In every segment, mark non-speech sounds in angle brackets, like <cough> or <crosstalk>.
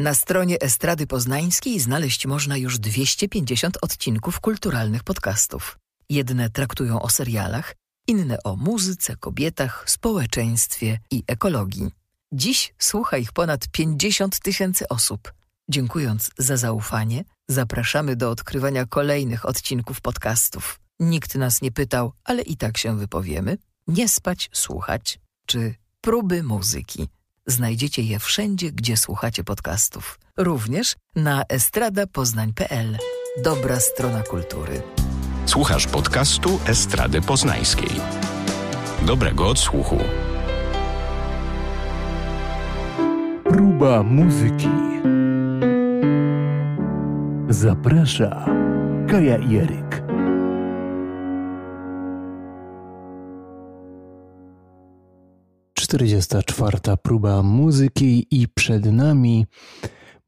Na stronie Estrady Poznańskiej znaleźć można już 250 odcinków kulturalnych podcastów. Jedne traktują o serialach, inne o muzyce, kobietach, społeczeństwie i ekologii. Dziś słucha ich ponad 50 tysięcy osób. Dziękując za zaufanie, zapraszamy do odkrywania kolejnych odcinków podcastów. Nikt nas nie pytał, ale i tak się wypowiemy. Nie spać, słuchać, czy próby muzyki. Znajdziecie je wszędzie, gdzie słuchacie podcastów. Również na estradapoznań.pl. Dobra strona kultury. Słuchasz podcastu Estrady Poznańskiej. Dobrego odsłuchu. Próba muzyki. Zaprasza Kaja Jeryk. Czterdziesta czwarta próba muzyki i przed nami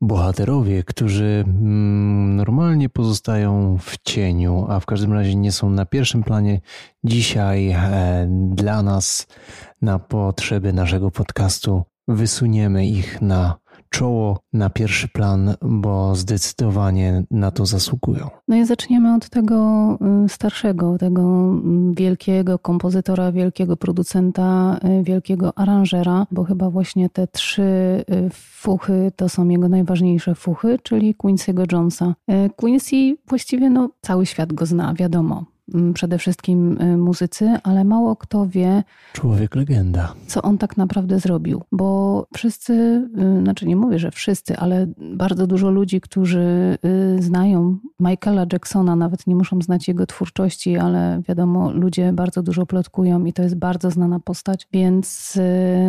bohaterowie, którzy mm, normalnie pozostają w cieniu, a w każdym razie nie są na pierwszym planie. Dzisiaj e, dla nas, na potrzeby naszego podcastu, wysuniemy ich na czoło, na pierwszy plan, bo zdecydowanie na to zasługują. No i zaczniemy od tego y, starszego, tego wielkiego kompozytora, wielkiego producenta, y, wielkiego aranżera, bo chyba właśnie te trzy y, fuchy to są jego najważniejsze fuchy, czyli Quincy'ego Jonesa. Quincy właściwie no, cały świat go zna, wiadomo przede wszystkim y, muzycy, ale mało kto wie. Człowiek legenda. Co on tak naprawdę zrobił. Bo wszyscy, y, znaczy nie mówię, że wszyscy, ale bardzo dużo ludzi, którzy y, znają Michaela Jacksona, nawet nie muszą znać jego twórczości, ale wiadomo, ludzie bardzo dużo plotkują i to jest bardzo znana postać, więc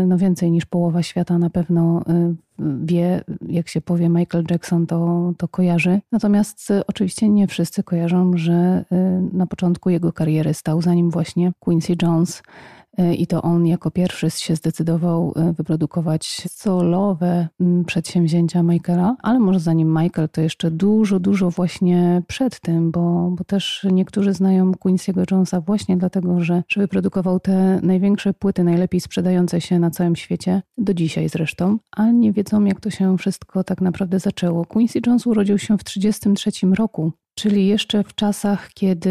no więcej niż połowa świata na pewno wie, jak się powie Michael Jackson, to, to kojarzy. Natomiast y, oczywiście nie wszyscy kojarzą, że y, na początku jego kariery stał za nim właśnie Quincy Jones, i to on jako pierwszy się zdecydował e, wyprodukować solowe mm, przedsięwzięcia Michaela, ale może zanim Michael, to jeszcze dużo, dużo właśnie przed tym, bo, bo też niektórzy znają Quincy'ego Jonesa właśnie dlatego, że, że wyprodukował te największe płyty, najlepiej sprzedające się na całym świecie, do dzisiaj zresztą, ale nie wiedzą jak to się wszystko tak naprawdę zaczęło. Quincy Jones urodził się w 1933 roku Czyli jeszcze w czasach, kiedy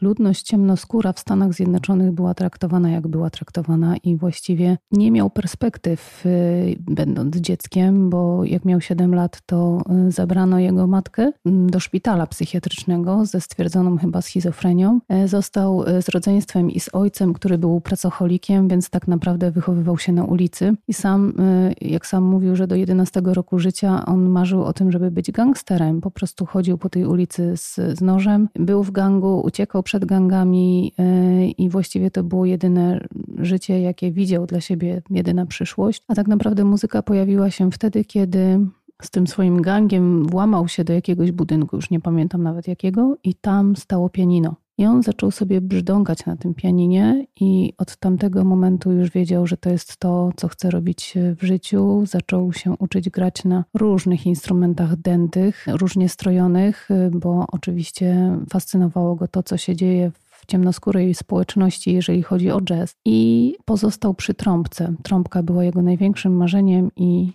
ludność ciemnoskóra w Stanach Zjednoczonych była traktowana jak była traktowana i właściwie nie miał perspektyw, y, będąc dzieckiem, bo jak miał 7 lat, to y, zabrano jego matkę mm, do szpitala psychiatrycznego ze stwierdzoną chyba schizofrenią. E, został y, z rodzeństwem i z ojcem, który był pracocholikiem, więc tak naprawdę wychowywał się na ulicy. I sam, jak sam mówił, że do 11 roku życia on marzył o tym, żeby być gangsterem. Po prostu chodził po tej ulicy z, z nożem. Był w gangu, uciekał przed gangami yy, i właściwie to było jedyne życie, jakie widział dla siebie, jedyna przyszłość. A tak naprawdę muzyka pojawiła się wtedy, kiedy z tym swoim gangiem włamał się do jakiegoś budynku, już nie pamiętam nawet jakiego, i tam stało pianino. I on zaczął sobie brzdąkać na tym pianinie, i od tamtego momentu już wiedział, że to jest to, co chce robić w życiu. Zaczął się uczyć grać na różnych instrumentach dętych, różnie strojonych, bo oczywiście fascynowało go to, co się dzieje w ciemnoskórej społeczności, jeżeli chodzi o jazz. I pozostał przy trąbce. Trąbka była jego największym marzeniem, i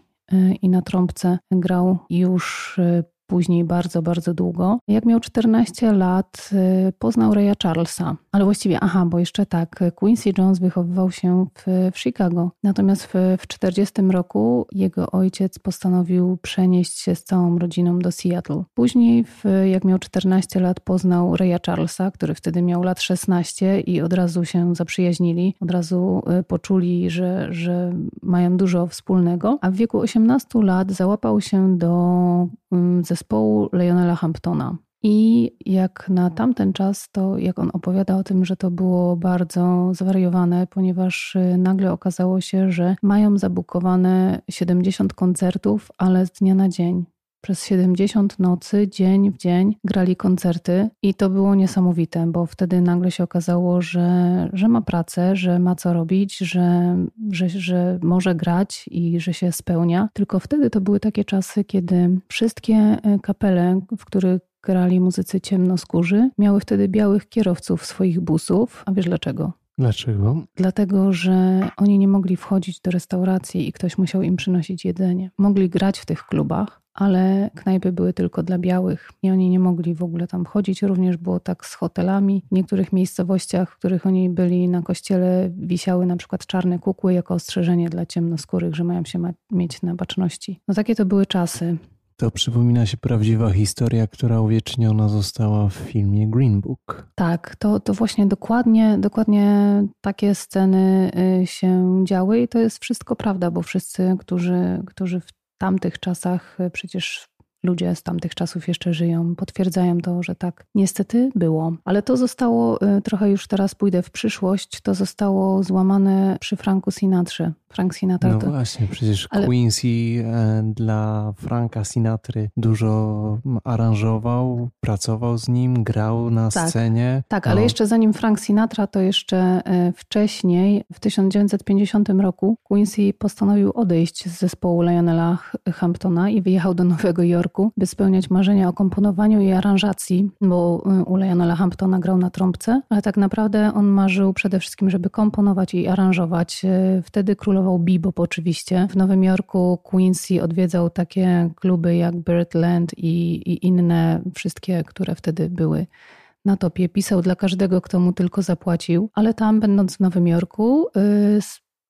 i na trąbce grał już później bardzo, bardzo długo. Jak miał 14 lat, y, poznał Raya Charlesa. Ale właściwie, aha, bo jeszcze tak, Quincy Jones wychowywał się w, w Chicago. Natomiast w, w 40 roku jego ojciec postanowił przenieść się z całą rodziną do Seattle. Później, w, jak miał 14 lat, poznał Raya Charlesa, który wtedy miał lat 16 i od razu się zaprzyjaźnili. Od razu y, poczuli, że, że mają dużo wspólnego. A w wieku 18 lat załapał się do mm, zespołu zespołu Lionela Hamptona. I jak na tamten czas, to jak on opowiada o tym, że to było bardzo zwariowane, ponieważ y, nagle okazało się, że mają zabukowane 70 koncertów, ale z dnia na dzień. Przez 70 nocy, dzień w dzień grali koncerty i to było niesamowite, bo wtedy nagle się okazało, że, że ma pracę, że ma co robić, że, że, że może grać i że się spełnia. Tylko wtedy to były takie czasy, kiedy wszystkie e, kapele, w których grali muzycy ciemnoskórzy, miały wtedy białych kierowców swoich busów. A wiesz dlaczego? Dlaczego? Dlatego, że oni nie mogli wchodzić do restauracji i ktoś musiał im przynosić jedzenie. Mogli grać w tych klubach, ale knajpy były tylko dla białych i oni nie mogli w ogóle tam chodzić. Również było tak z hotelami. W niektórych miejscowościach, w których oni byli na kościele, wisiały na przykład czarne kukły jako ostrzeżenie dla ciemnoskórych, że mają się ma mieć na baczności. No takie to były czasy. To przypomina się prawdziwa historia, która uwieczniona została w filmie Green Book. Tak, to, to właśnie dokładnie, dokładnie takie sceny y, się działy i to jest wszystko prawda, bo wszyscy, którzy, którzy w tamtych czasach y, przecież ludzie z tamtych czasów jeszcze żyją, potwierdzają to, że tak niestety było. Ale to zostało, y, trochę już teraz pójdę w przyszłość, to zostało złamane przy Franku Sinatrze. Frank Sinatra. No to... właśnie, przecież Ale... Quincy e, dla Franka Sinatry dużo aranżował, pracował z nim, grał na tak, scenie. Tak, no. ale jeszcze zanim Frank Sinatra, to jeszcze e, wcześniej, w 1950 roku, Quincy postanowił odejść z zespołu Lionela Hamptona i wyjechał do Nowego Jorku, by spełniać marzenia o komponowaniu i aranżacji, bo e, u Lionela Hamptona grał na trąbce, ale tak naprawdę on marzył przede wszystkim, żeby komponować i aranżować. Wtedy król królował bebop oczywiście. W Nowym Jorku Quincy odwiedzał takie kluby jak Birdland i, i inne, wszystkie, które wtedy były na topie. Pisał dla każdego, kto mu tylko zapłacił, ale tam, będąc w Nowym Jorku, yy,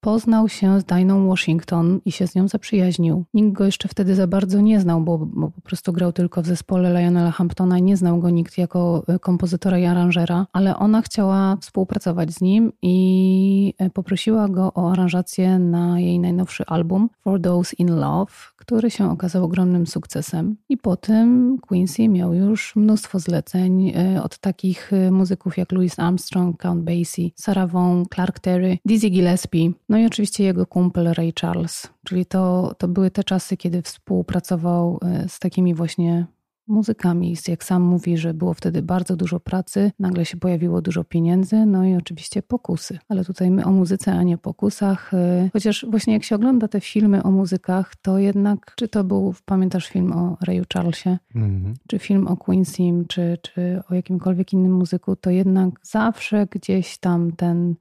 Poznał się z Diną Washington i się z nią zaprzyjaźnił. Nikt go jeszcze wtedy za bardzo nie znał, bo, bo, po prostu grał tylko w zespole Lionela Hamptona i nie znał go nikt jako e, kompozytora i aranżera, ale ona chciała współpracować z nim i e, poprosiła go o aranżację na jej najnowszy album For Those in Love, który się okazał ogromnym sukcesem. I po tym Quincy miał już mnóstwo zleceń e, od takich muzyków jak Louis Armstrong, Count Basie, Sarah Vaughan, Clark Terry, Dizzy Gillespie, no i oczywiście jego kumpel Ray Charles, czyli to, to były te czasy, kiedy współpracował e, z takimi właśnie muzykami. Jak sam mówi, że było wtedy bardzo dużo pracy, nagle się pojawiło dużo pieniędzy, no i oczywiście pokusy. Ale tutaj my o muzyce, a nie pokusach. E, chociaż właśnie jak się ogląda te filmy o muzykach, to jednak, czy to był, pamiętasz film o Rayu Charlesie, -hmm. czy film o Quincy, czy, czy o jakimkolwiek innym muzyku, to jednak zawsze gdzieś tam ten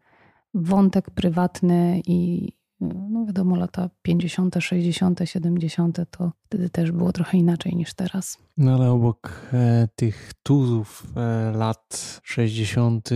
wątek prywatny i no wiadomo, lata 50., 60., 70., to wtedy też było trochę inaczej niż teraz. No ale obok e, tych tuzów e, lat 60.,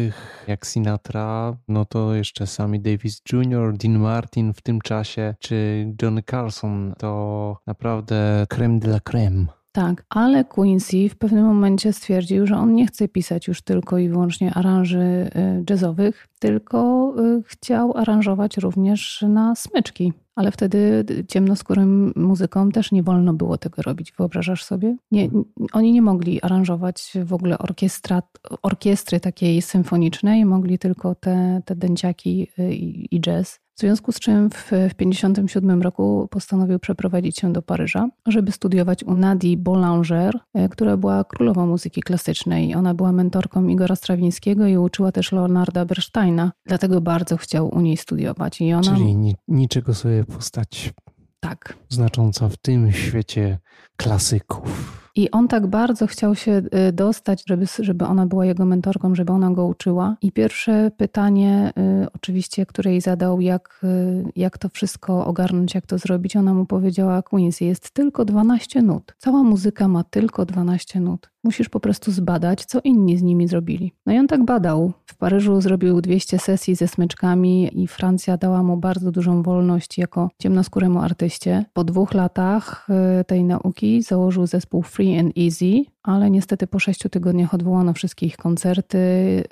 jak Sinatra, no to jeszcze Sammy Davis Jr., Dean Martin w tym czasie, czy Johnny Carson, to naprawdę creme de la creme. Tak, ale Quincy w pewnym momencie stwierdził, że on nie chce pisać już tylko i wyłącznie aranży y, jazzowych, tylko y, chciał aranżować również na smyczki. Ale wtedy ciemnoskórym muzykom też nie wolno było tego robić. Wyobrażasz sobie? Nie, oni nie mogli aranżować w ogóle orkiestra, orkiestry takiej symfonicznej, mogli tylko te, te dęciaki y, i, i jazz. W związku z czym w 1957 roku postanowił przeprowadzić się do Paryża, żeby studiować u Nadii Boulanger, e, która była królową muzyki klasycznej. Ona była mentorką Igora Strawińskiego i uczyła też Leonarda Bernsteina, dlatego bardzo chciał u niej studiować. I ona... Czyli ni niczego sobie postać tak. znacząca w tym świecie klasyków. I on tak bardzo chciał się y, dostać, żeby, żeby ona była jego mentorką, żeby ona go uczyła. I pierwsze pytanie, y, oczywiście, które jej zadał, jak, y, jak to wszystko ogarnąć, jak to zrobić, ona mu powiedziała: Quincy, jest tylko 12 nut. Cała muzyka ma tylko 12 nut. Musisz po prostu zbadać, co inni z nimi zrobili. No i on tak badał. W Paryżu zrobił 200 sesji ze smyczkami i Francja dała mu bardzo dużą wolność jako ciemnoskóremu artyście. Po dwóch latach tej nauki założył zespół Free and Easy, ale niestety po sześciu tygodniach odwołano wszystkie ich koncerty.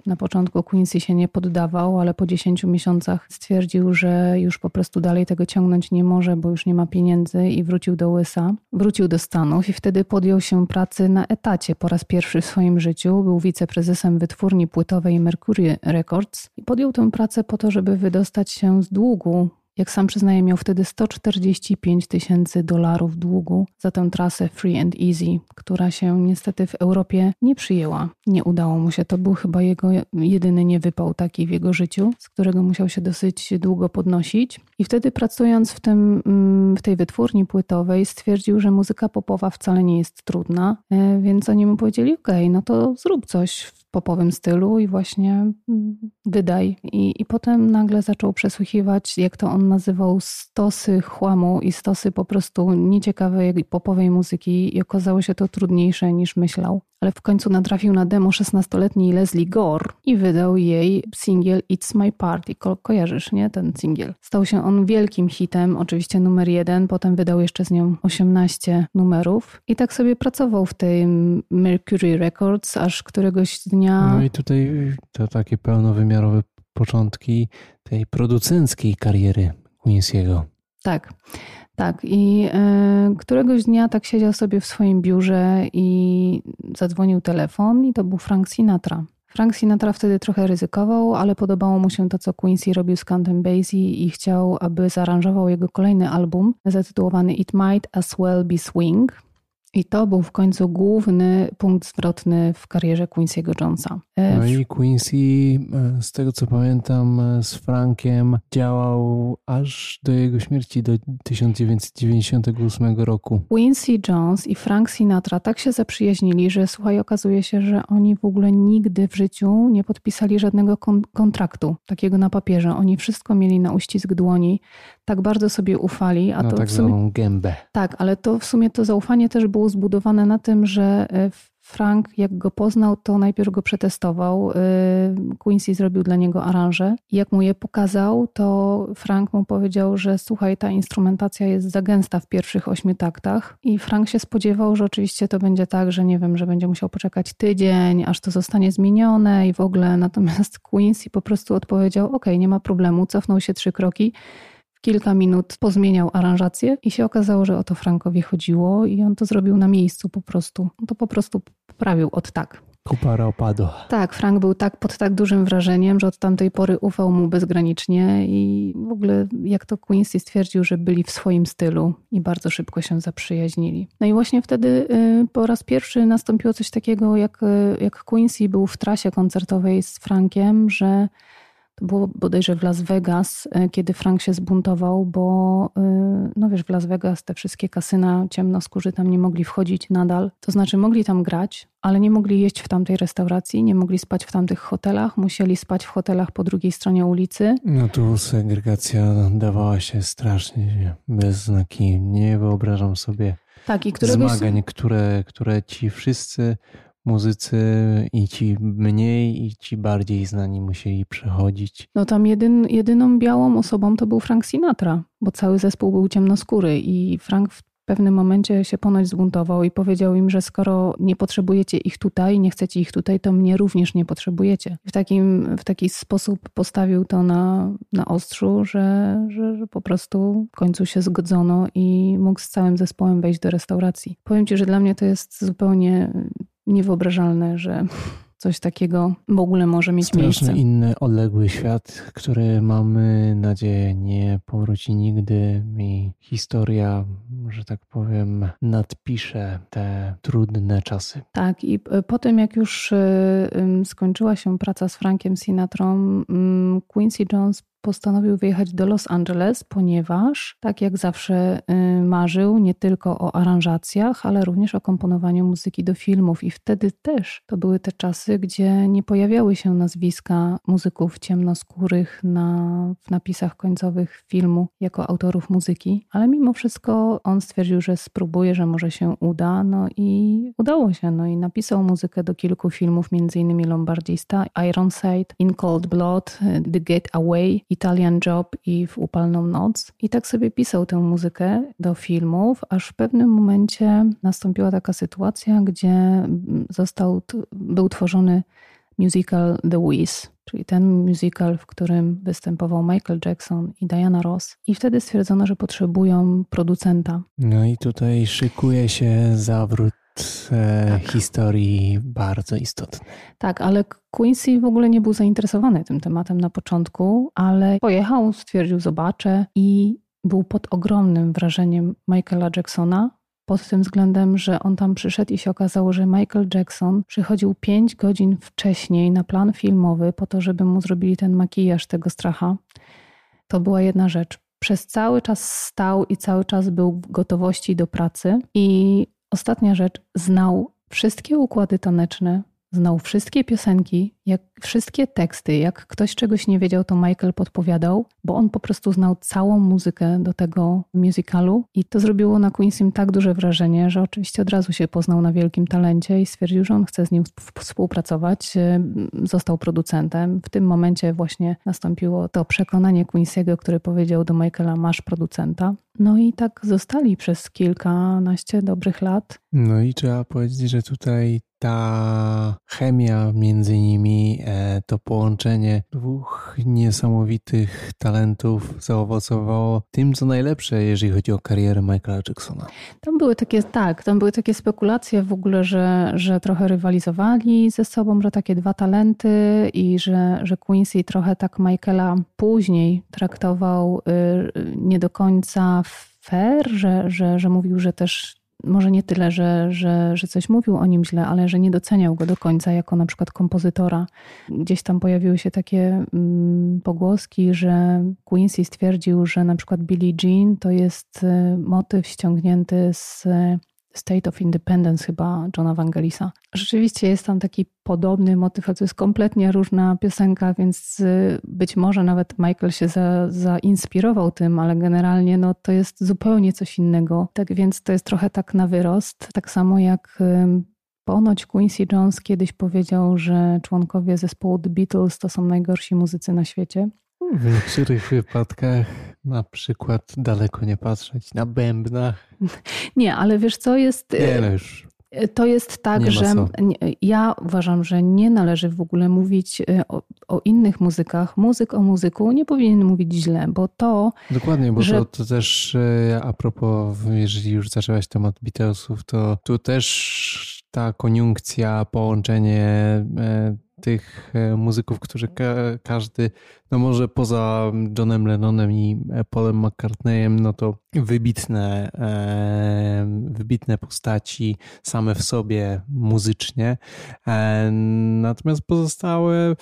Na początku Quincy się nie poddawał, ale po dziesięciu miesiącach stwierdził, że już po prostu dalej tego ciągnąć nie może, bo już nie ma pieniędzy i wrócił do USA. Wrócił do Stanów i wtedy podjął się pracy na etacie po raz pierwszy w swoim życiu. Był wiceprezesem wytwórni płytowej Mercury Records i podjął tę pracę po to, żeby wydostać się z długu jak sam przyznaje, miał wtedy 145 tysięcy dolarów długu za tę trasę Free and Easy, która się niestety w Europie nie przyjęła. Nie udało mu się. To był chyba jego jedyny niewypał taki w jego życiu, z którego musiał się dosyć długo podnosić. I wtedy pracując w, tym, mm, w tej wytwórni płytowej stwierdził, że muzyka popowa wcale nie jest trudna, e, więc oni mu powiedzieli, okej, okay, no to zrób coś popowym stylu i właśnie mm, wydaj. I, I potem nagle zaczął przesłuchiwać, jak to on nazywał, stosy chłamu i stosy po prostu nieciekawej popowej muzyki i okazało się to trudniejsze niż myślał. Ale w końcu natrafił na demo 16-letniej Leslie Gore i wydał jej singiel It's My Party. Ko kojarzysz, nie? Ten singiel. Stał się on wielkim hitem, oczywiście numer jeden, potem wydał jeszcze z nią 18 numerów i tak sobie pracował w tej Mercury Records, aż któregoś dnia... No i tutaj to takie pełnowymiarowe początki tej producenckiej kariery Quincy'ego. Tak. Tak, i y, któregoś dnia tak siedział sobie w swoim biurze i zadzwonił telefon, i to był Frank Sinatra. Frank Sinatra wtedy trochę ryzykował, ale podobało mu się to, co Quincy robił z Countem Basie i chciał, aby zaaranżował jego kolejny album zatytułowany It Might As Well Be Swing. I to był w końcu główny punkt zwrotny w karierze Quincy'ego Jonesa. E, no i Quincy, e, z tego co pamiętam, e, z Frankiem działał aż do jego śmierci do 1998 roku. Quincy Jones i Frank Sinatra tak się zaprzyjaźnili, że słuchaj, okazuje się, że oni w ogóle nigdy w życiu nie podpisali żadnego kon kontraktu takiego na papierze. Oni wszystko mieli na uścisk dłoni, tak bardzo sobie ufali. A na to tak sumie... zwaną gębę. Tak, ale to w sumie to zaufanie też było zbudowane na tym, że e, Frank, jak go poznał, to najpierw go przetestował. E, Quincy zrobił dla niego aranże. Jak mu je pokazał, to Frank mu powiedział, że słuchaj, ta instrumentacja jest za gęsta w pierwszych ośmiu taktach. I Frank się spodziewał, że oczywiście to będzie tak, że nie wiem, że będzie musiał poczekać tydzień, aż to zostanie zmienione i w ogóle. Natomiast Quincy po prostu odpowiedział: OK, nie ma problemu, cofnął się trzy kroki kilka minut pozmieniał aranżację i się okazało, że o to Frankowi chodziło i on to zrobił na miejscu po prostu. On to po prostu poprawił od tak. Kupara opadła. Tak, Frank był tak pod tak dużym wrażeniem, że od tamtej pory ufał mu bezgranicznie i w ogóle, jak to Quincy stwierdził, że byli w swoim stylu i bardzo szybko się zaprzyjaźnili. No i właśnie wtedy y, po raz pierwszy nastąpiło coś takiego, jak, y, jak Quincy był w trasie koncertowej z Frankiem, że to było bodajże w Las Vegas, e, kiedy Frank się zbuntował, bo e, no wiesz, w Las Vegas te wszystkie kasyna ciemnoskórzy tam nie mogli wchodzić nadal. To znaczy mogli tam grać, ale nie mogli jeść w tamtej restauracji, nie mogli spać w tamtych hotelach, musieli spać w hotelach po drugiej stronie ulicy. No tu segregacja dawała się strasznie bez znaki. Nie wyobrażam sobie tak, i któregoś... zmagań, które, które ci wszyscy muzycy i ci mniej i ci bardziej znani musieli przechodzić. No tam jedyn, jedyną białą osobą to był Frank Sinatra, bo cały zespół był ciemnoskóry i Frank w pewnym momencie się ponoć zbuntował i powiedział im, że skoro nie potrzebujecie ich tutaj, nie chcecie ich tutaj, to mnie również nie potrzebujecie. W, takim, w taki sposób postawił to na, na ostrzu, że, że, że po prostu w końcu się zgodzono i mógł z całym zespołem wejść do restauracji. Powiem Ci, że dla mnie to jest zupełnie niewyobrażalne, że coś takiego w ogóle może mieć Straszny miejsce. inny, odległy świat, który mamy nadzieję nie powróci nigdy i historia, że tak powiem, nadpisze te trudne czasy. Tak i po tym jak już y, skończyła się praca z Frankiem Sinatrą, Quincy Jones postanowił wyjechać do Los Angeles, ponieważ, tak jak zawsze y, marzył, nie tylko o aranżacjach, ale również o komponowaniu muzyki do filmów. I wtedy też to były te czasy, gdzie nie pojawiały się nazwiska muzyków ciemnoskórych na, w napisach końcowych filmu jako autorów muzyki, ale mimo wszystko on stwierdził, że spróbuje, że może się uda. No i udało się. No i napisał muzykę do kilku filmów, m.in. Lombardista, Ironside, In Cold Blood, The Get Away Italian Job i w Upalną Noc. I tak sobie pisał tę muzykę do filmów, aż w pewnym momencie nastąpiła taka sytuacja, gdzie został, był tworzony musical The Wiz, czyli ten musical, w którym występował Michael Jackson i Diana Ross. I wtedy stwierdzono, że potrzebują producenta. No i tutaj szykuje się zawrót tak. historii bardzo istotny. Tak, ale Quincy w ogóle nie był zainteresowany tym tematem na początku, ale pojechał, stwierdził, zobaczę i był pod ogromnym wrażeniem Michaela Jacksona. Pod tym względem, że on tam przyszedł i się okazało, że Michael Jackson przychodził 5 godzin wcześniej na plan filmowy po to, żeby mu zrobili ten makijaż tego stracha. To była jedna rzecz. Przez cały czas stał i cały czas był w gotowości do pracy i Ostatnia rzecz, znał wszystkie układy taneczne znał wszystkie piosenki, jak wszystkie teksty. Jak ktoś czegoś nie wiedział, to Michael podpowiadał, bo on po prostu znał całą muzykę do tego musicalu i to zrobiło na Queensym tak duże wrażenie, że oczywiście od razu się poznał na wielkim talencie i stwierdził, że on chce z nim współpracować. Został producentem. W tym momencie właśnie nastąpiło to przekonanie Quincy'ego, który powiedział do Michaela, masz producenta. No i tak zostali przez kilkanaście dobrych lat. No i trzeba powiedzieć, że tutaj ta chemia między nimi, e, to połączenie dwóch niesamowitych talentów zaowocowało tym, co najlepsze, jeżeli chodzi o karierę Michaela Jacksona. Tam były takie, tak, tam były takie spekulacje w ogóle, że, że trochę rywalizowali ze sobą, że takie dwa talenty i że, że Quincy trochę tak Michaela później traktował y, nie do końca fair, że, że, że mówił, że też może nie tyle, że, że, że coś mówił o nim źle, ale że nie doceniał go do końca jako na przykład kompozytora. Gdzieś tam pojawiły się takie mm, pogłoski, że Quincy stwierdził, że na przykład Billie Jean to jest y, motyw ściągnięty z State of Independence chyba Johna Vangelisa. Rzeczywiście jest tam taki podobny motyw, ale to jest kompletnie różna piosenka, więc y, być może nawet Michael się za, zainspirował tym, ale generalnie no, to jest zupełnie coś innego. Tak więc to jest trochę tak na wyrost. Tak samo jak ponoć Quincy Jones kiedyś powiedział, że członkowie zespołu The Beatles to są najgorsi muzycy na świecie. W niektórych wypadkach na przykład daleko nie patrzeć na bębnach. <laughs> Nie, ale wiesz co jest... Nie, no już to jest tak, że ja uważam, że nie należy w ogóle mówić y, o, o, innych muzykach. Muzyk o muzyku nie powinien mówić źle, bo to. Dokładnie, bo że... to, to też a propos, jeżeli już zaczęłaś temat Beatlesów, to tu też ta koniunkcja, połączenie tych e, muzyków, którzy ka każdy, no może poza Johnem Lennonem i e, Paulem McCartneyem, no to wybitne, e, wybitne postaci same w sobie muzycznie. Natomiast pozostałe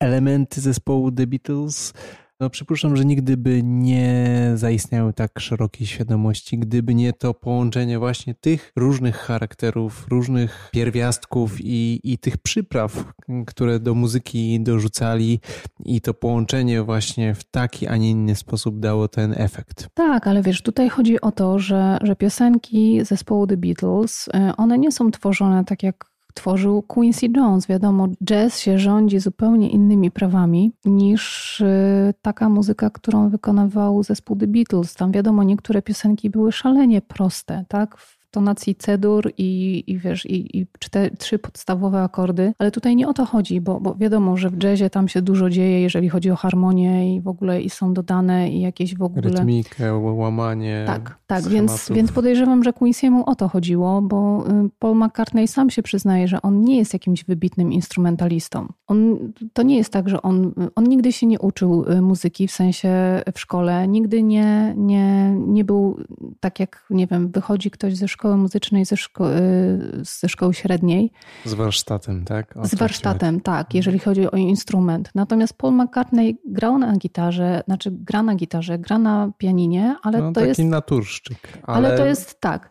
elementy zespołu The Beatles no przypuszczam, że nigdy by nie zaistniały tak szerokiej świadomości, gdyby nie to połączenie właśnie tych różnych charakterów, różnych pierwiastków i, i tych przypraw, które do muzyki dorzucali i to połączenie właśnie w taki, a nie inny sposób dało ten efekt. Tak, ale wiesz, tutaj chodzi o to, że, że piosenki zespołu The Beatles, y, one nie są tworzone tak jak tworzył Quincy Jones. Wiadomo, jazz się rządzi zupełnie innymi prawami niż y, taka muzyka, którą wykonywał zespół The Beatles. Tam wiadomo, niektóre piosenki były szalenie proste, tak? Tonacji cedur i, i wiesz, i, i cztery, trzy podstawowe akordy, ale tutaj nie o to chodzi, bo, bo wiadomo, że w jazzie tam się dużo dzieje, jeżeli chodzi o harmonię i w ogóle i są dodane i jakieś w ogóle... Rytmikę, łamanie Tak, tak, więc, więc podejrzewam, że Quincy'emu o to chodziło, bo y, Paul McCartney sam się przyznaje, że on nie jest jakimś wybitnym instrumentalistą. On, to nie jest tak, że on, on nigdy się nie uczył y, muzyki, w sensie w szkole, nigdy nie, nie, nie był tak jak, nie wiem, wychodzi ktoś ze szkoły szkoły muzycznej ze, szko y, ze szkoły średniej. Z warsztatem, tak? O z warsztatem, tak, jeżeli chodzi o instrument. Natomiast Paul McCartney grał na gitarze, znaczy gra na gitarze, gra na pianinie, ale no, to taki jest... naturszczyk. Ale... ale to jest tak.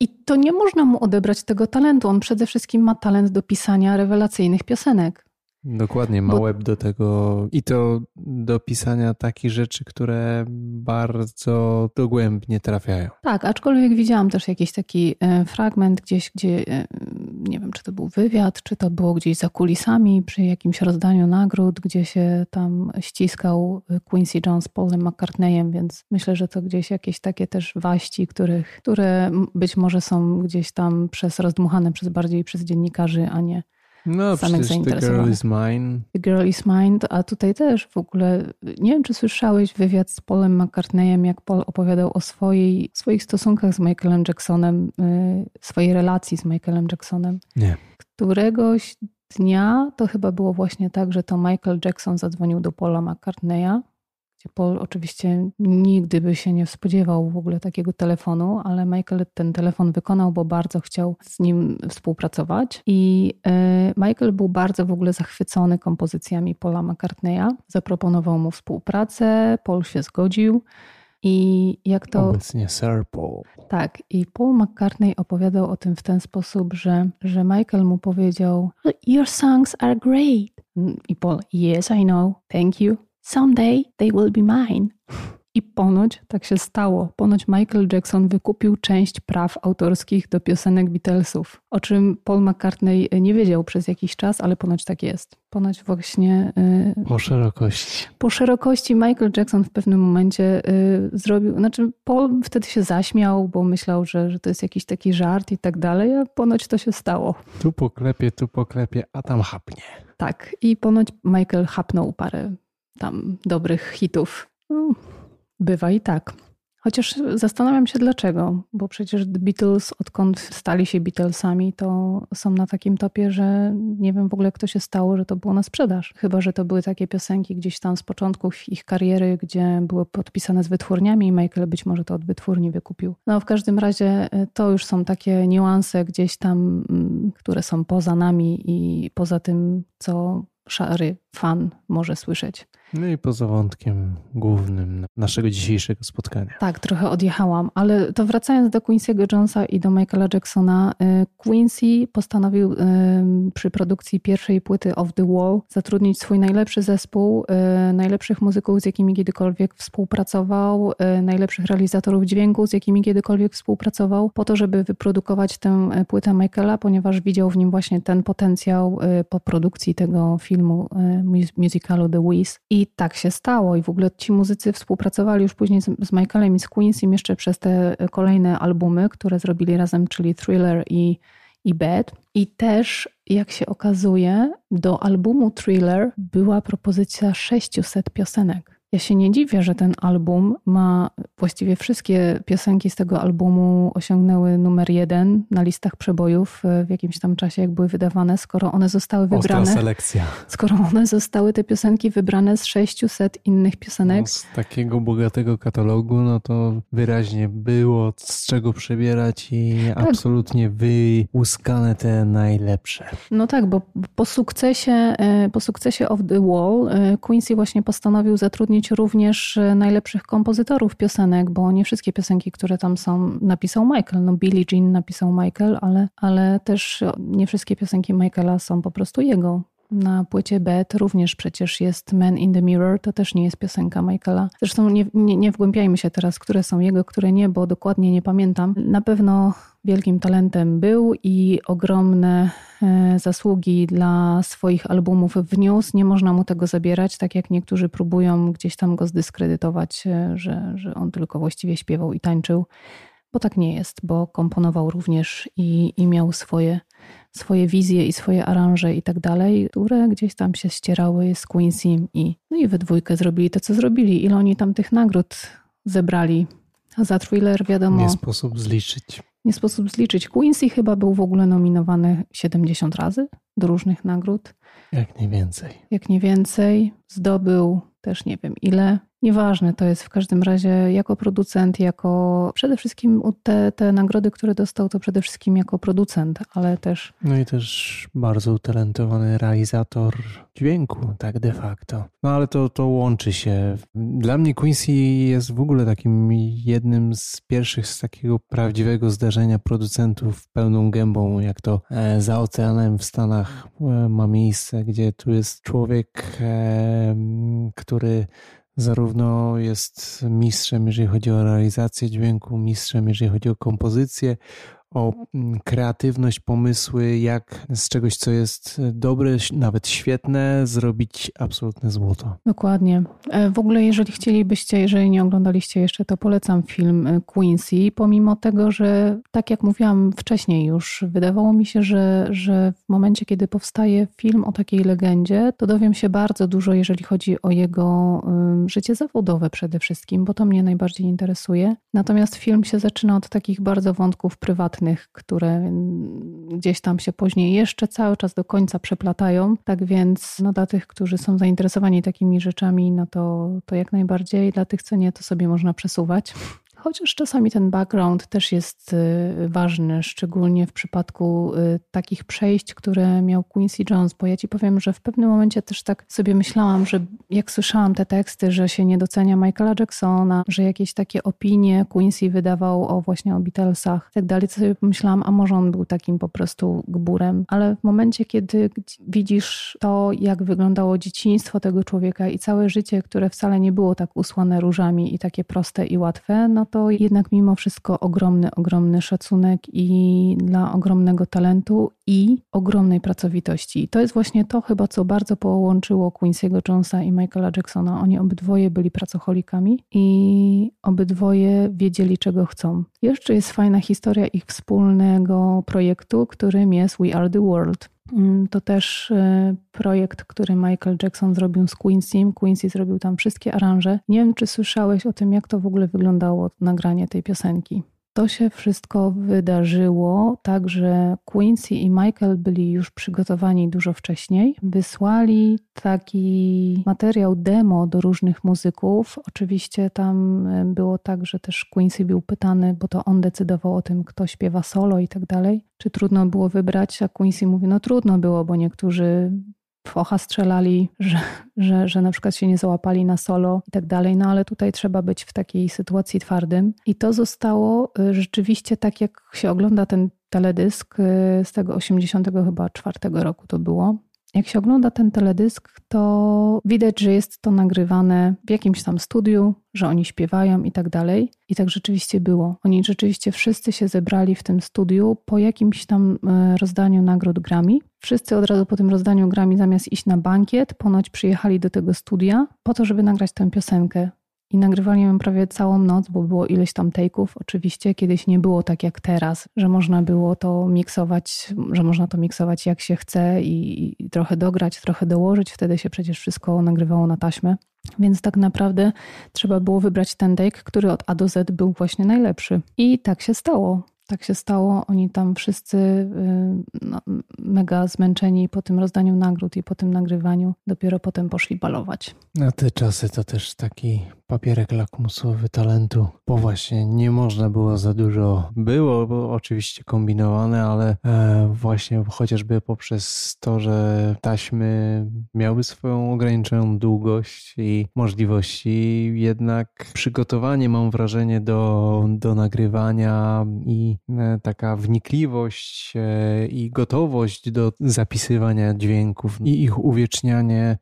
I to nie można mu odebrać tego talentu. On przede wszystkim ma talent do pisania rewelacyjnych piosenek. Dokładnie, ma Bo... web do tego i to do pisania takich rzeczy, które bardzo dogłębnie trafiają. Tak, aczkolwiek widziałam też jakiś taki e, fragment gdzieś, gdzie e, nie wiem, czy to był wywiad, czy to było gdzieś za kulisami przy jakimś rozdaniu nagród, gdzie się tam ściskał Quincy Jones z Paulem McCartneyem, więc myślę, że to gdzieś jakieś takie też waści, których, które być może są gdzieś tam przez rozdmuchane przez bardziej przez dziennikarzy, a nie no, samych zainteresowanych. The Girl is Mine. The Girl is Mine, a tutaj też w ogóle, nie wiem czy słyszałeś wywiad z Paulem McCartneyem, jak Paul opowiadał o swojej, swoich stosunkach z Michaelem Jacksonem, y, swojej relacji z Michaelem Jacksonem. Nie. Któregoś dnia, to chyba było właśnie tak, że to Michael Jackson zadzwonił do Paula McCartneya Paul oczywiście nigdy by się nie spodziewał w ogóle takiego telefonu, ale Michael ten telefon wykonał, bo bardzo chciał z nim współpracować. I e, Michael był bardzo w ogóle zachwycony kompozycjami Paula McCartneya. Zaproponował mu współpracę, Paul się zgodził. I jak to. Obecnie Sir Paul. Tak, i Paul McCartney opowiadał o tym w ten sposób, że, że Michael mu powiedział: Your songs are great. I Paul, Yes, I know, thank you. Someday they will be mine. I ponoć tak się stało. Ponoć Michael Jackson wykupił część praw autorskich do piosenek Beatlesów, o czym Paul McCartney nie wiedział przez jakiś czas, ale ponoć tak jest. Ponoć właśnie. Yy, po szerokości. Po szerokości Michael Jackson w pewnym momencie yy, zrobił. Znaczy, Paul wtedy się zaśmiał, bo myślał, że, że to jest jakiś taki żart i tak dalej, a ponoć to się stało. Tu poklepie, tu poklepie, a tam chapnie. Tak, i ponoć Michael chapnął parę tam dobrych hitów. No, bywa i tak. Chociaż zastanawiam się dlaczego, bo przecież The Beatles, odkąd stali się Beatlesami, to są na takim topie, że nie wiem w ogóle, jak to się stało, że to było na sprzedaż. Chyba, że to były takie piosenki gdzieś tam z początków ich kariery, gdzie były podpisane z wytwórniami i Michael być może to od wytwórni wykupił. No w każdym razie e, to już są takie niuanse gdzieś tam, mm, które są poza nami i poza tym, co szary fan może słyszeć. No i poza wątkiem głównym naszego dzisiejszego spotkania. Tak, trochę odjechałam, ale to wracając do Quincy'ego Jonesa i do Michaela Jacksona, y, Quincy postanowił y, przy produkcji pierwszej płyty Of The Wall zatrudnić swój najlepszy zespół, y, najlepszych muzyków, z jakimi kiedykolwiek współpracował, najlepszych realizatorów dźwięku, z jakimi kiedykolwiek współpracował, po to, żeby wyprodukować tę płytę Michaela, ponieważ widział w nim właśnie ten potencjał po produkcji tego filmu musicalu The Wiz. I tak się stało. I w ogóle ci muzycy współpracowali już później z, z Michaelem i z Queensym jeszcze przez te kolejne albumy, które zrobili razem, czyli Thriller i, i Bad. I też, jak się okazuje, do albumu Thriller była propozycja 600 piosenek. Ja się nie dziwię, że ten album ma właściwie wszystkie piosenki z tego albumu osiągnęły numer jeden na listach przebojów w jakimś tam czasie, jak były wydawane, skoro one zostały wybrane. Ostra selekcja. Skoro one zostały te piosenki wybrane z 600 innych piosenek. No, z takiego bogatego katalogu, no to wyraźnie było z czego przebierać i tak. absolutnie wyłuskane te najlepsze. No tak, bo po sukcesie, e, po sukcesie of the Wall e, Quincy właśnie postanowił zatrudnić również e, najlepszych kompozytorów piosenek, bo nie wszystkie piosenki, które tam są, napisał Michael. No Billie Jean napisał Michael, ale, ale też nie wszystkie piosenki Michaela są po prostu jego. Na płycie Beth również przecież jest Man in the Mirror, to też nie jest piosenka Michaela. Zresztą nie, nie, nie wgłębiajmy się teraz, które są jego, które nie, bo dokładnie nie pamiętam. Na pewno wielkim talentem był i ogromne e, zasługi dla swoich albumów wniósł. Nie można mu tego zabierać, tak jak niektórzy próbują gdzieś tam go zdyskredytować, e, że, że on tylko właściwie śpiewał i tańczył, bo tak nie jest, bo komponował również i, i miał swoje swoje wizje i swoje aranże i tak dalej, które gdzieś tam się ścierały z Quincy i, no i we dwójkę zrobili to, co zrobili. Ile oni tam tych nagród zebrali? A za thriller wiadomo. Nie sposób zliczyć. Nie sposób zliczyć. Quincy chyba był w ogóle nominowany 70 razy do różnych nagród. Jak nie więcej. Jak nie więcej. Zdobył też nie wiem ile. Nieważne to jest w każdym razie jako producent, jako przede wszystkim te, te nagrody, które dostał, to przede wszystkim jako producent, ale też. No i też bardzo utalentowany realizator dźwięku, tak de facto. No ale to, to łączy się. Dla mnie Quincy jest w ogóle takim jednym z pierwszych z takiego prawdziwego zdarzenia producentów pełną gębą, jak to e, za oceanem w Stanach e, ma miejsce, gdzie tu jest człowiek, e, który zarówno jest mistrzem, jeżeli chodzi o realizację dźwięku, mistrzem, jeżeli chodzi o kompozycję, o mm, kreatywność, pomysły, jak z czegoś, co jest dobre, nawet świetne, zrobić absolutne złoto. Dokładnie. E, w ogóle, jeżeli chcielibyście, jeżeli nie oglądaliście jeszcze, to polecam film e, Quincy, pomimo tego, że tak jak mówiłam wcześniej już, wydawało mi się, że, że w momencie, kiedy powstaje film o takiej legendzie, to dowiem się bardzo dużo, jeżeli chodzi o jego życie zawodowe przede wszystkim, bo to mnie najbardziej interesuje. Natomiast film się zaczyna od takich bardzo wątków prywatnych, które gdzieś tam się później jeszcze cały czas do końca przeplatają. Tak więc no, dla tych, którzy są zainteresowani takimi rzeczami, no to, to jak najbardziej. Dla tych, co nie, to sobie można przesuwać. Chociaż czasami ten background też jest y, ważny, szczególnie w przypadku y, takich przejść, które miał Quincy Jones, bo ja ci powiem, że w pewnym momencie też tak sobie myślałam, że jak słyszałam te teksty, że się nie docenia Michaela Jacksona, że jakieś takie opinie Quincy wydawał o właśnie o Beatlesach i tak dalej, to sobie pomyślałam, a może on był takim po prostu gburem. Ale w momencie, kiedy widzisz to, jak wyglądało dzieciństwo tego człowieka i całe życie, które wcale nie było tak usłane różami i takie proste i łatwe, no to jednak mimo wszystko ogromny, ogromny szacunek i dla ogromnego talentu i ogromnej pracowitości. I to jest właśnie to chyba, co bardzo połączyło Quincy'ego Jonesa i Michaela Jacksona. Oni obydwoje byli pracocholikami i obydwoje wiedzieli, czego chcą. Jeszcze jest fajna historia ich wspólnego projektu, którym jest We Are the World. Mm, to też y, projekt, który Michael Jackson zrobił z Quincy. Quincy zrobił tam wszystkie aranże. Nie wiem, czy słyszałeś o tym, jak to w ogóle wyglądało, nagranie tej piosenki. To się wszystko wydarzyło tak, że Quincy i Michael byli już przygotowani dużo wcześniej. Wysłali taki materiał demo do różnych muzyków. Oczywiście tam e, było tak, że też Quincy był pytany, bo to on decydował o tym, kto śpiewa solo i tak dalej. Czy trudno było wybrać? A Quincy mówi, no trudno było, bo niektórzy focha strzelali, że, że, że na przykład się nie załapali na solo i tak dalej, no ale tutaj trzeba być w takiej sytuacji twardym. I to zostało y, rzeczywiście tak, jak się ogląda ten teledysk y, z tego 80 chyba czwartego roku to było. Jak się ogląda ten teledysk, to widać, że jest to nagrywane w jakimś tam studiu, że oni śpiewają i tak dalej. I tak rzeczywiście było. Oni rzeczywiście wszyscy się zebrali w tym studiu po jakimś tam e, rozdaniu nagród Grammy. Wszyscy od razu po tym rozdaniu Grammy, zamiast iść na bankiet, ponoć przyjechali do tego studia po to, żeby nagrać tę piosenkę. I nagrywali ją prawie całą noc, bo było ileś tam take'ów. Oczywiście kiedyś nie było tak jak teraz, że można było to miksować, że można to miksować jak się chce i, i trochę dograć, trochę dołożyć. Wtedy się przecież wszystko nagrywało na taśmę. Więc tak naprawdę trzeba było wybrać ten take, który od A do Z był właśnie najlepszy. I tak się stało. Tak się stało. Oni tam wszyscy y, no, mega zmęczeni po tym rozdaniu nagród i po tym nagrywaniu dopiero potem poszli balować. Na te czasy to też taki papierek lakmusowy talentu, bo właśnie nie można było za dużo. Było, bo oczywiście kombinowane, ale e, właśnie chociażby poprzez to, że taśmy miały swoją ograniczoną długość i możliwości, jednak przygotowanie mam wrażenie do, do nagrywania i e, taka wnikliwość e, i gotowość do zapisywania dźwięków i ich uwiecznianie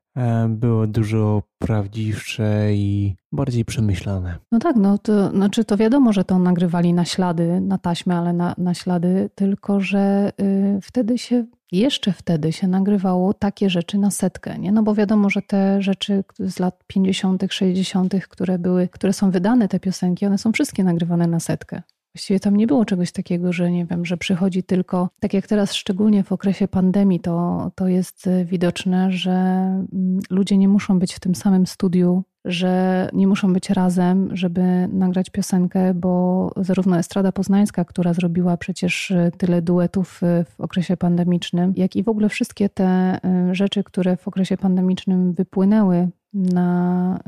było dużo prawdziwsze i bardziej przemyślane. No tak, no to znaczy to wiadomo, że to nagrywali na ślady, na taśmę, ale na, na ślady, tylko że y, wtedy się, jeszcze wtedy się nagrywało takie rzeczy na setkę, nie? No bo wiadomo, że te rzeczy z lat 50., 60., które były, które są wydane, te piosenki, one są wszystkie nagrywane na setkę. Właściwie tam nie było czegoś takiego, że nie wiem, że przychodzi tylko, tak jak teraz, szczególnie w okresie pandemii, to, to jest widoczne, że mm, ludzie nie muszą być w tym samym studiu, że nie muszą być razem, żeby nagrać piosenkę, bo zarówno Estrada Poznańska, która zrobiła przecież tyle duetów w okresie pandemicznym, jak i w ogóle wszystkie te y, rzeczy, które w okresie pandemicznym wypłynęły na,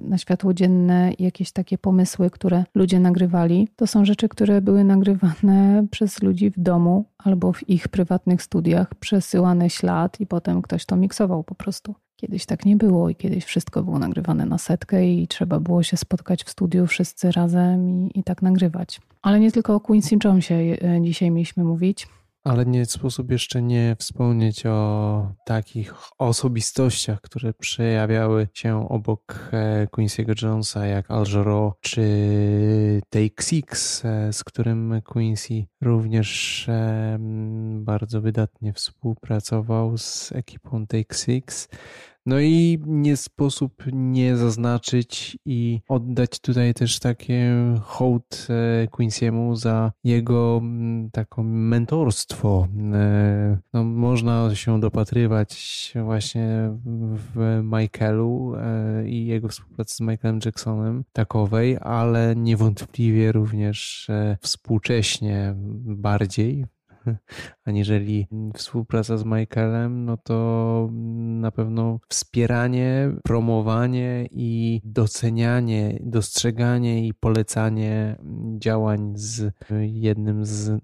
y, na światło dzienne jakieś takie pomysły, które ludzie nagrywali. To są rzeczy, które były nagrywane przez ludzi w domu albo w ich prywatnych studiach, przesyłane ślad i potem ktoś to miksował po prostu. Kiedyś tak nie było i kiedyś wszystko było nagrywane na setkę i trzeba było się spotkać w studiu wszyscy razem i, i tak nagrywać. Ale nie tylko o Quincy Jonesie y, dzisiaj mieliśmy mówić. Ale nie sposób jeszcze nie wspomnieć o takich osobistościach, które przejawiały się obok e, Quincy'ego Jonesa, jak Al Jarreau czy Take Six, e, z którym Quincy również bardzo wydatnie współpracował z ekipą Take Six. No i nie sposób nie zaznaczyć i oddać tutaj też takie hołd e, Quincy'emu za jego mm, taką mentorstwo. E, no, można się dopatrywać właśnie w Michaelu e, i jego współpracy z Michaelem Jacksonem takowej, ale niewątpliwie również współcześnie bardziej <laughs> aniżeli współpraca z Michaelem, no to na pewno wspieranie, promowanie i docenianie, dostrzeganie i polecanie działań z jednym z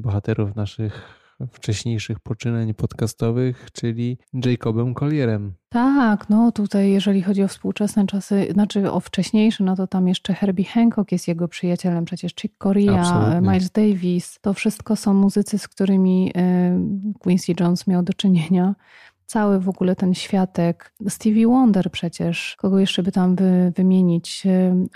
bohaterów naszych wcześniejszych poczynań podcastowych, czyli Jacobem Collierem. Tak, no tutaj jeżeli chodzi o współczesne czasy, znaczy o wcześniejsze, no to tam jeszcze Herbie Hancock jest jego przyjacielem, przecież Chick Corea, Absolutnie. Miles Davis, to wszystko są muzycy, z którymi y, Quincy Jones miał do czynienia cały w ogóle ten światek. Stevie Wonder przecież, kogo jeszcze by tam wy, wymienić?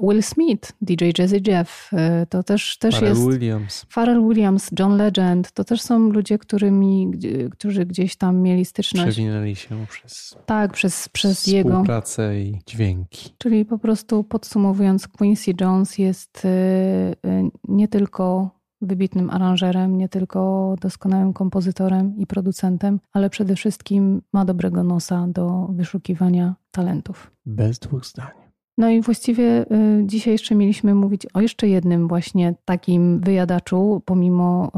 Will Smith, DJ Jazzy Jeff, e, to też, też Pharrell jest... Williams. Pharrell Williams, John Legend, to też są ludzie, którymi, którzy gdzieś tam mieli styczność. Przewinęli się przez... Tak, przez, przez jego... Współpracę i dźwięki. Czyli po prostu podsumowując, Quincy Jones jest e, nie tylko wybitnym aranżerem, nie tylko doskonałym kompozytorem i producentem, ale przede wszystkim ma dobrego nosa do wyszukiwania talentów. Bez dwóch zdań. No i właściwie y, dzisiaj jeszcze mieliśmy mówić o jeszcze jednym właśnie takim wyjadaczu, pomimo y,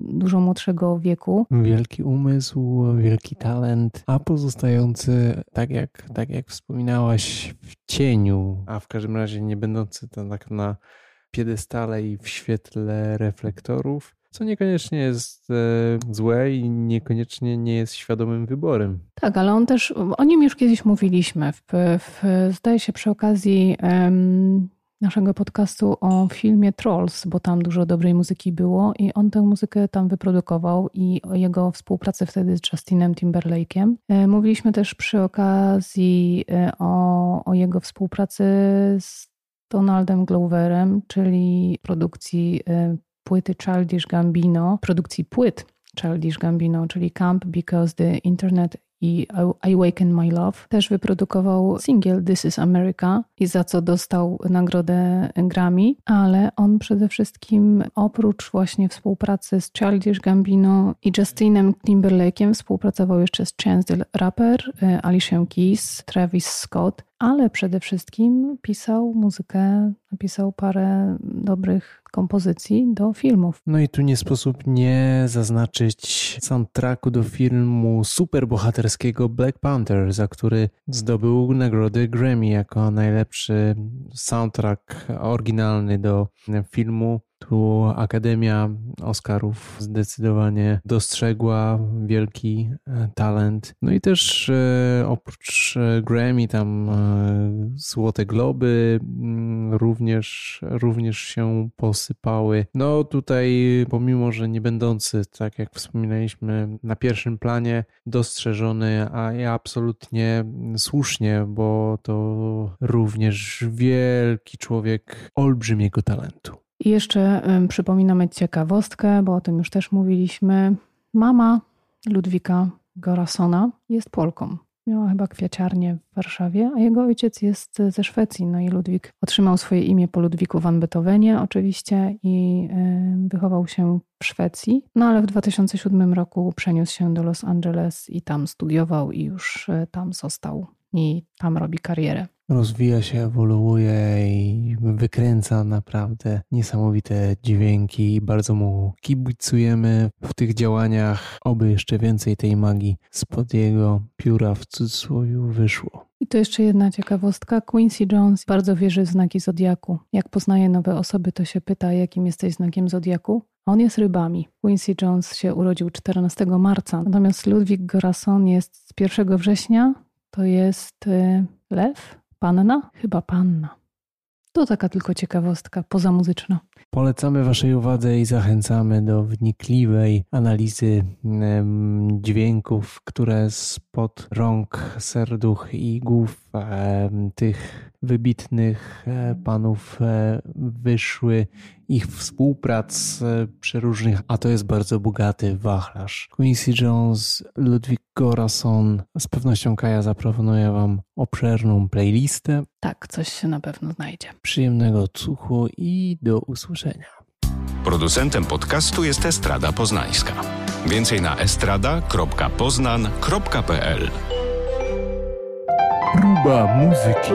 dużo młodszego wieku. Wielki umysł, wielki talent, a pozostający, tak jak, tak jak wspominałaś, w cieniu, a w każdym razie nie będący to tak na piedestale i w świetle reflektorów, co niekoniecznie jest e, złe i niekoniecznie nie jest świadomym wyborem. Tak, ale on też, o nim już kiedyś mówiliśmy, w, w, zdaje się przy okazji um, naszego podcastu o filmie Trolls, bo tam dużo dobrej muzyki było i on tę muzykę tam wyprodukował i o jego współpracy wtedy z Justinem Timberlake'iem. E, mówiliśmy też przy okazji e, o, o jego współpracy z Donaldem Gloverem, czyli produkcji y, płyty Childish Gambino, produkcji płyt Childish Gambino, czyli Camp Because the Internet i I Awaken My Love. Też wyprodukował singiel This is America i za co dostał nagrodę Grammy, ale on przede wszystkim oprócz właśnie współpracy z Childish Gambino i Justinem Timberlake'iem współpracował jeszcze z Chance the Rapper, y, Alicia Keys, Travis Scott, ale przede wszystkim pisał muzykę, napisał parę dobrych kompozycji do filmów. No i tu nie sposób nie zaznaczyć soundtracku do filmu superbohaterskiego Black Panther, za który zdobył nagrodę Grammy jako najlepszy soundtrack oryginalny do filmu tu Akademia Oscarów zdecydowanie dostrzegła wielki e, talent. No i też e, oprócz e, Grammy tam Złote Globy mm, również, również się posypały. No tutaj pomimo, że nie będący, tak jak wspominaliśmy, na pierwszym planie dostrzeżony, a ja absolutnie słusznie, bo to również wielki człowiek olbrzymiego talentu. I jeszcze przypominamy ciekawostkę, bo o tym już też mówiliśmy. Mama Ludwika Gorasona jest Polką. Miała chyba kwiaciarnię w Warszawie, a jego ojciec jest ze Szwecji. No i Ludwik otrzymał swoje imię po Ludwiku van Beethovenie oczywiście i wychował się w Szwecji. No ale w 2007 roku przeniósł się do Los Angeles i tam studiował i już e, tam został i tam robi karierę rozwija się, ewoluuje i wykręca naprawdę niesamowite dźwięki. Bardzo mu kibicujemy w tych działaniach, oby jeszcze więcej tej magii spod jego pióra w cudzysłowie wyszło. I to jeszcze jedna ciekawostka. Quincy Jones bardzo wierzy w znaki zodiaku. Jak poznaje nowe osoby, to się pyta, jakim jesteś znakiem zodiaku. On jest rybami. Quincy Jones się urodził 14 marca, natomiast Ludwik Gorason jest z 1 września. To jest y, lew, Panna? Chyba panna. To taka tylko ciekawostka pozamuzyczna. Polecamy Waszej uwadze i zachęcamy do wnikliwej analizy dźwięków, które spod rąk, serduch i głów tych wybitnych e, panów e, wyszły ich współprac e, przeróżnych, a to jest bardzo bogaty wachlarz. Quincy Jones, Ludwig Gorason, z pewnością Kaja zaproponuje Wam obszerną playlistę. Tak, coś się na pewno znajdzie. Przyjemnego odsłuchu i do usłyszenia. Producentem podcastu jest Estrada Poznańska. Więcej na estrada.poznan.pl Próba muzyki.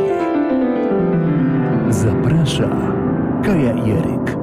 Zaprasza Kaja Jeryk.